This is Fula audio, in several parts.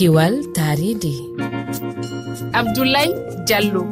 kiwal taaridi abdoulaye diallo.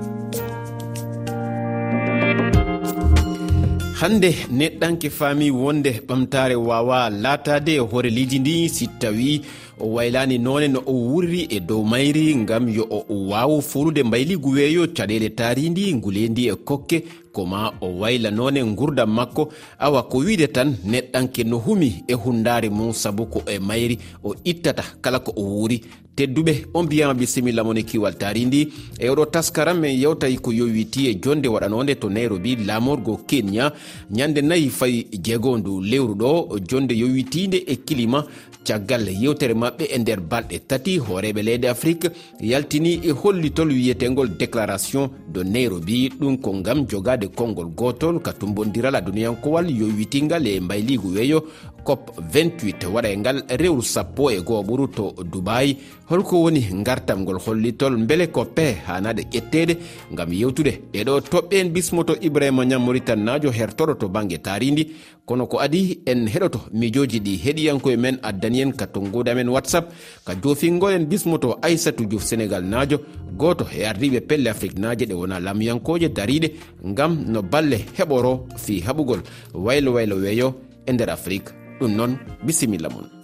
Hande neɗɗanke faami wonde ɓamtare wawa latade e hoore leydi ndi si tawi o waylani none no o wurri e dow mayri gam yo o waw folude mbayligu weeyo caɗele taaridi nguleydi e kokke ko ma o waylanone gurdam makko awa ko wiide tan neɗɗanke no humi e hundare mum saabu ko e mayri o ittata kala ko o wuuri. tedduɓe. On mbiyama bisimilla mon e kiwal tari ndi e oɗo taskaram en yewtay ko yowiti e jonde waɗanode to nairobi lamorgo kenya. Ñande nayyi fayi jeego ndu lewru ɗo jonde yowitide e kilima. Caggal yewtere maɓɓe e nder balɗe tati hooreɓe leydi afrique yaltini e hollitol wiyetegol déclaration de nairobi. Ɗum ko gam jogade konngol gotol ka tumbodiral aduniyankowal yowitigal e mbayligu weeyo. Cop 28 waɗa e ngal rewru sappo e goo ɓuru to dubayi holko woni gartamgol hollitol beele ko pee hanade ƴettede gam yewtude. Ɗeɗo toɓɓe en bismoto ibrahima ñam tan najo hertoɗo to banggue taridi kono ko adi en heɗoto mijoji ɗi heɗiyankoye men addani en ka tongode amen whatsapp ka jofingol en bismoto aissatou diouf sénégal najo goto e ardiɓe pelle afrique naje ɗe wona lamyankoje dariɗe gam no balle heɓoro fi haɓugol. Waylo waylo weeyo e nder afrique. Ɗum noon bisimilla mon.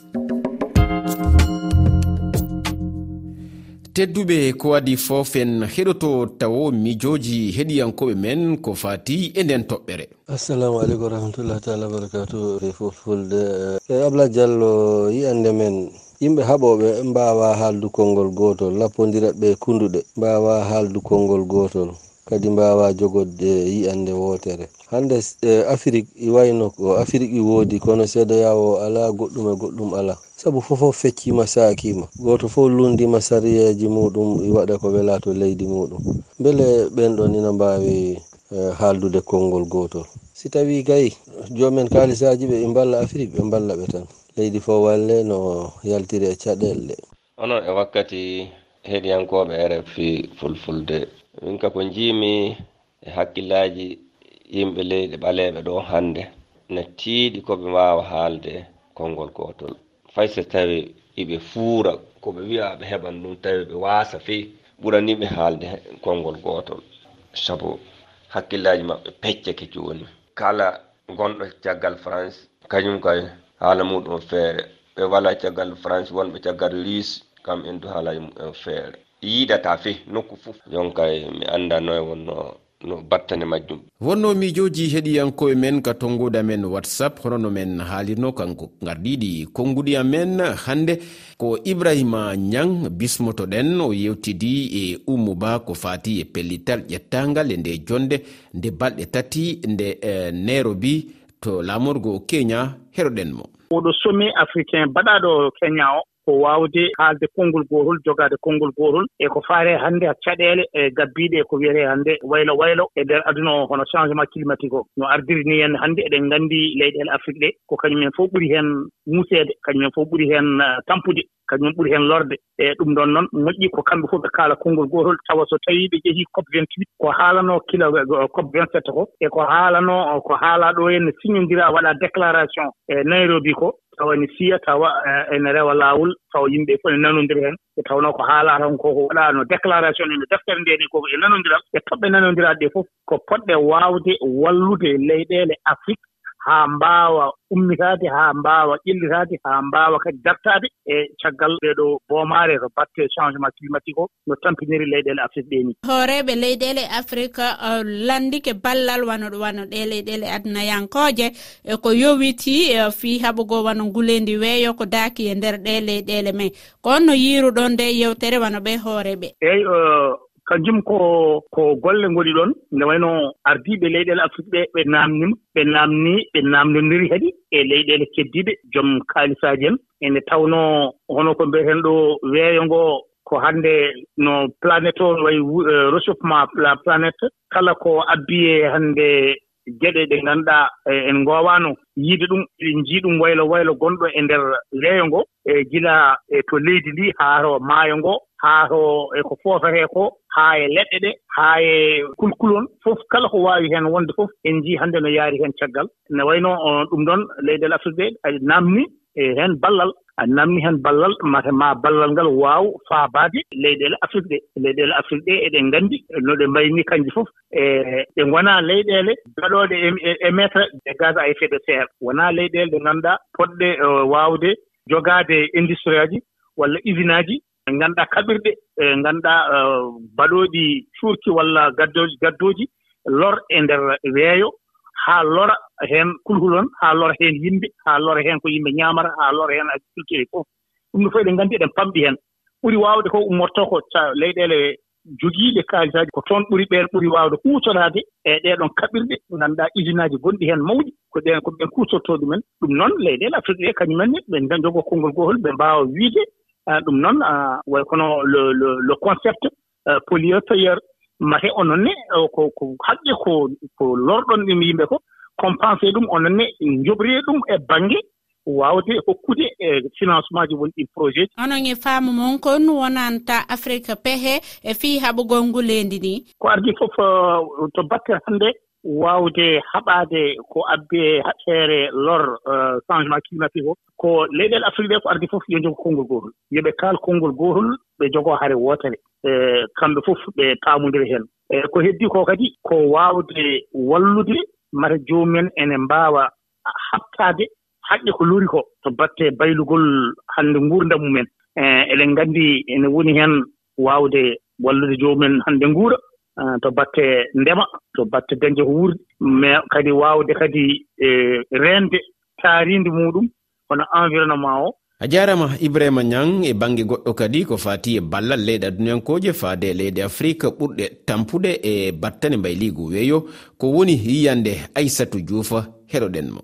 tedduɓe ko wadi fof en heɗoto tawo mijoji heɗiyankoɓe men ko fati e nden toɓɓere. Assalamu aleykum warahmatullahi taala wabarakatu e fulfulde e eh, abla diallo yiyande men yimɓe haɓoɓe mbawa haaldu konngol gotol lappodirat ɓe kunduɗe mbawa haaldu konngol gotol kadi mbawa jogodde yiyande wotere hande eh, afrique e wayno ko afrique i woodi kono seedoyawo ala goɗɗum e goɗɗum ala sabu fofo feccima sakima goto fof lundima sariyeji muɗum waɗa ko wela to leydi muɗum. Beele ɓenɗon ina mbawi e, haaldude konngol gotol si tawi kay jomumen kalisaji ɓe mballa afrique ɓe mballa ɓe tan. Leydi fo walle no yaltiri e caɗelle onon e wakkati heɗiyankoɓe rfi fulfulde min ka ko jiimi e hakkillaji yimɓe leyɗe ɓaleɓe ɗo hannde. Ne tiiɗi koɓe wawa haalde konngol gotol fay so tawi iɓe fuura koɓe wiya ɓe heɓan ɗum tawi ɓe waasa fe ɓuraniɓe haalde konngol gootol. Sabu hakkillaji maɓɓe peccake jooni. Kala gonɗo caggal france kañum kay haala muɗum feere. Ɓe wala caggal france wonɓe caggal lis kam en du haalaji mumen feere. Yiidata fe nokku fof jon kay mi annda noye wonno no battane majjum. Wonno miijoji heɗiyankoye men ka tongoda amen whatsapp hono no men haalirno kanko gardiɗi konnguɗi amen hannde ko ibrahima ñang bismotoɗen o yewtidi e ummuba ko fati e pellital ƴettagal e nde jonde nde balɗe tati nde e, nairobi to lamorgo kenya heɗoɗen mo. Oɗo sommet africain baɗaɗo kenya o. ko waawde haalde konngol gootol jogaade konngol gootol e ko faare hannde caɗeele e gabbiiɗe e ko wiyetee hannde waylo waylo e ndeer aduna o. Hono changement climatique o. No ardiri ni henna hannde eɗen nganndi leyɗeele afrique ɗe. Ko kañumen fof ɓuri heen muuseede kañumen fof ɓuri heen uh, tampude. kañum ɓuri heen lorde. E ɗum ɗon noon moƴƴi ko kamɓe fof ɓe kaala konngol gootol tawa so tawii ɓe njehii COP 28 ko haalanoo kila COP 27 ko e ko haalanoo ko haalaa ɗo henne signondiraa waɗaa déclaration e nairobi ko tawa ne siya tawa e, ene rewa laawol tawa yimɓe ɓe fof ne nanonndira heen e tawnoo ko haalaa tan koko ko waɗaano déclaration ene deftere ndee ni koko e nanonndiral e toɓɓe nanonndiraaɗe ɗee fof ko poɗɗe waawde wallude leyɗeele afrique haa mbaawa ummitaade haa mbaawa ƴellitaade haa mbaawa kadi dartaade e caggal. Ɓee ɗo boomaare to batte changement climatique o no tampiniri leyɗeele afrique ɗee ni. Hooreeɓe leyɗeele afrique lanndike ballal wano ɗo wano ɗe leyɗeele adnayankooje e ko yowitii e, fii haɓugo wano nguleendi weeyo ko daaki e ndeer ɗe leyɗeele men ko on no yiiruɗon nde yewtere wano ɓe hooreɓe eeyi kanjum ko ko golle ngoni ɗon nde wayno ardiiɓe leyɗeele afrique ɓe ɓe naamnima ɓe naamnii ɓe naamnonndiri kadi e leyɗeele keddiiɗe jom kaalisaaji en. Ene tawnoo hono ko mbiyeten ɗo weeyo ngoo ko hannde no planète o wayi eh, réchauffement la planète kala ko abbiye hannde geɗe ɗe ngannduɗaa e, en ngoowaano yiide ɗum eɗen njii ɗum waylo waylo gonɗo e ndeer weeyo ngoo e gila e to leydi ndi haa to maayo ngoo haa to e ko footoree koo haa e leɗɗe ɗe haa e kulkulon fof kala ko waawi heen wonde fof en njii hannde no yaari heen caggal. Ne wayno ɗum ɗoon leyɗeele afrique ɓe naamni e heen ballal a namni heen ballal mate ma ballal ngal waaw faabaade leyɗeele afrique ɗe leyɗeele afrique e ɗe eɗen nganndi no ɗe mbayni kannji fof e ɗe ngonaa leyɗeele gaɗooɗe e, e de e gaz à effet de serre wonaa leyɗeele ɗe ngannduɗaa poɗɗe waawde jogaade industrie aji walla usine aji ngannduɗaa kaɓirɗe e ngannduɗaa baɗooɗi cuurki walla gaddooji gaddooji lor e ndeer weeyo. haa lora heen kulhulon haa lora heen yimɓe haa lora heen ko yimɓe ñaamata haa lora heen agriculture e fof. Ɗum no fof eɗen nganndi eɗen pamɗi heen. Ɓuri waawde ko ummortoo ko leyɗeele jogiiɓe kaalisaaji ko toon ɓuri ɓeen ɓuri waawde kuutoraade e ɗeeɗon kaɓirɗe. Ngannduɗaa usine aji gonɗi heen mawɗi. Ko ɗen ko ɓen kuutortoo ɗumen. Ɗum noon leyɗeele afrique ɗe kañumen ɓen jogoo konngol gootol ɓe mbaawa wiide. Ɗum noon ah, way kono le concept ah, polio payeur mate onon ne ko ko haqqe ko ko lorɗon ɗum yimɓe ko compensé ɗum onon ne joɓree ɗum e baŋnge waawde hokkude e financement ji woni ɗin projet ji. Onon e faamu mon kon wonanta afrique pehe e fii haɓugol nguleendi ni. Ko ardi fof to batte hannde waawde haɓaade ko abbe feere lor euh, changement climatique o. Ko leyɗeele afrique ɗe ko ardi fof yo jogo konngol gootol. Yo ɓe kaal konngol gootol ɓe jogoo hare wootere e kamɓe fof ɓe paamondiri heen. E ko heddii ko kadi ko waawde wallude mata joomumen ene mbaawa haɓtaade haqqe ko lori ko. To batte baylugol hannde nguurdam mumen. E eɗen nganndi ene woni heen waawde wallude joomumen hannde nguura. Ah, to batte ndema to batte dañde ko wuurdi mais kadi waawde kadi e reende taariindi muɗum hono environnement o. A jarama Ibrahima Niang e banggue goɗɗo kadi ko fati e ballal leyɗe adunankoje faade e leyɗe afrique ɓurɗe tampude e battane mbayligu weeyo. Ko woni yiyande aissatou diouf heɗoɗen mo.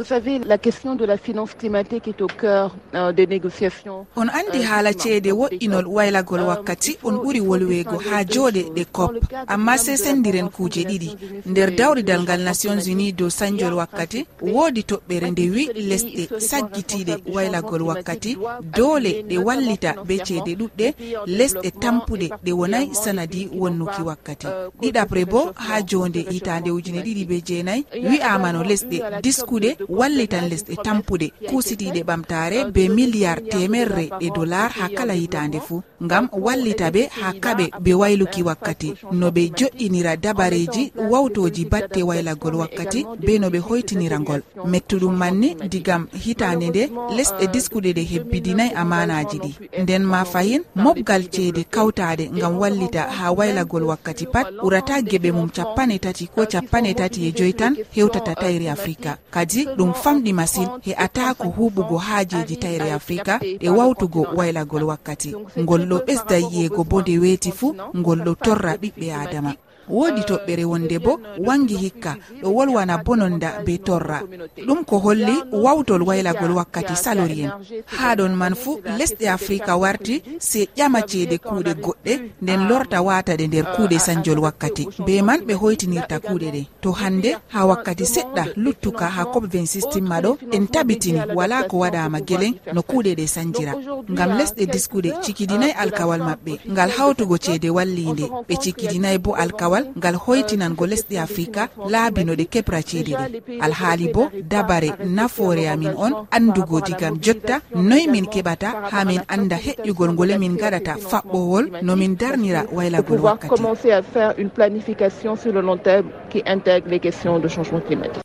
Vous savez, la question de la finance climatique est au cœur uh, des négociations. on andi haala ceede wo'inol waylagol wakkati on ɓuri wolweego haa jooɗe ɗe cop amma sey senndiren kuuje ɗiɗi. nder dawridal ngal nations unis dow sañjol wakkati woodi toɓɓere nde wi lesɗe saggitiiɗe waylagol wakkati. doole ɗe wallita be ceede ɗuɗɗe lesɗe tampuɗe ɗe wonayi sanadi wonnuki wakkati. ɗiɗapre bo haa joonde hitaande ujune ɗiɗi be jeenayi wi'aama no lesɗe diskuɗe wallitan lesɗe tampuɗe kuusitiɗe ɓamtare be miliyar temerre ɗe dollar ha kala hitande fuu ngam wallita ɓe ha kaɓe be wayluki wakkati. No ɓe joƴƴinira dabareji wawtoji batte waylagol wakkati be no ɓe hoytinira ngol. Mettuɗum manni digam hitande nde lesɗe diskuɗe ɗe hebbidinayi amanaji ɗi. Nden ma fayin mobgal ceede kawtade ngam wallita ha waylagol wakkati pat ɓurata geɓe mum capanɗe tati ko capanɗe tati e joyi tan hewtata tayri africa kadi ɗum famɗi masin he'atako huɓugo haajeji tayre africa e wawtugo waylagol wakkati. Ngol ɗo ɓesda yiyego bo nde weeti fuu ngol ɗo torra ɓiɓɓe adama woodi toɓɓere wonde bo wangi hikka ɗo wolwana bononda be torra. Ɗum ko holli wawtol waylagol wakkati salori en haa ɗon man fuu lesɗe afrika warti se ƴama ceede kuuɗe goɗɗe nden lorta wata ɗe nder kuuɗe sanjol wakkati. Be man ɓe hoytinirta kuuɗe ɗe. To hannde ha wakkati seɗɗa luttuka ha cop 26 timma ɗo en tabitini wala ko waɗama gelen no kuuɗe ɗe sanjira. Ngam lesɗe diskuɗe cikidinayi alkawal maɓɓe ngal hawtugo ceede wallinde. Ɓe cikidinayi bo alkawal ɗemgal ngal hoytinango lesɗe africa laabi no ɗe keɓra ceede ɗe. Alhaali bo dabare nafoore amin on andugo digam jotta noy min keɓata ha min anda heƴƴugol ngole min gaɗata faɓɓowol no min darnira waylagol wakkati.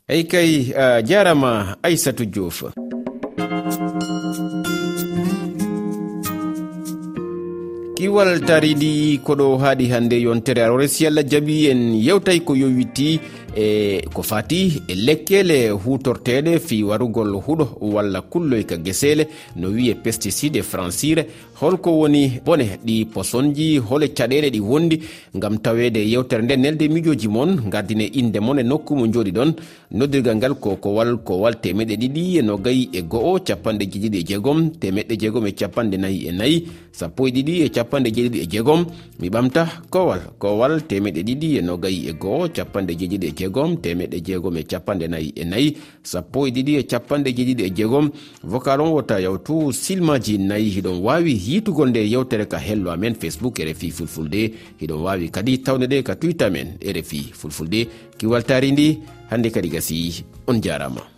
eyi kay euh, jarama aissatou diouf. kiwal tariɗi koɗo haaɗi hannde yontere arore si allah jaaɓi en yewtay ko yowiti e ko fati e lekkele hutorteɗe fi warugol huuɗo walla kulloyka guesele no wiye pesticide francire holko woni bone ɗi posonji hole caɗele ɗi wondi gam tawede yewtere nde. Nelde mijoji moon gardine inde moon e nokku mo jooɗi ɗon. Noddirgal ngal ko kowal kowal temeɗe ɗiɗi e nogayi e go'o capanɗe jeeɗiɗi e jeegom temeɗɗe jeegom e capanɗe nayyi e nayyi sappo e ɗiɗi e capanɗe jeeɗiɗi e jeegom mi ɓamta kowal kowal temeɗe ɗiɗi e nogayi e goho capanɗe jeeɗiɗi e jeegom temeɗe jeegom e capanɗe nayyi e nayyi sappo e ɗiɗi e capanɗe jeeɗiɗi e jeegom vocal on wota yawtu silmaji nayyi hiɗon wawi yitugol nde yewtere ka hello amen facebook rfi fulfulde hiɗon wawi kadi tawne ɗe ka twitter men rfi fulfulde kiwaltari ndi hande kadi gasi on jarama.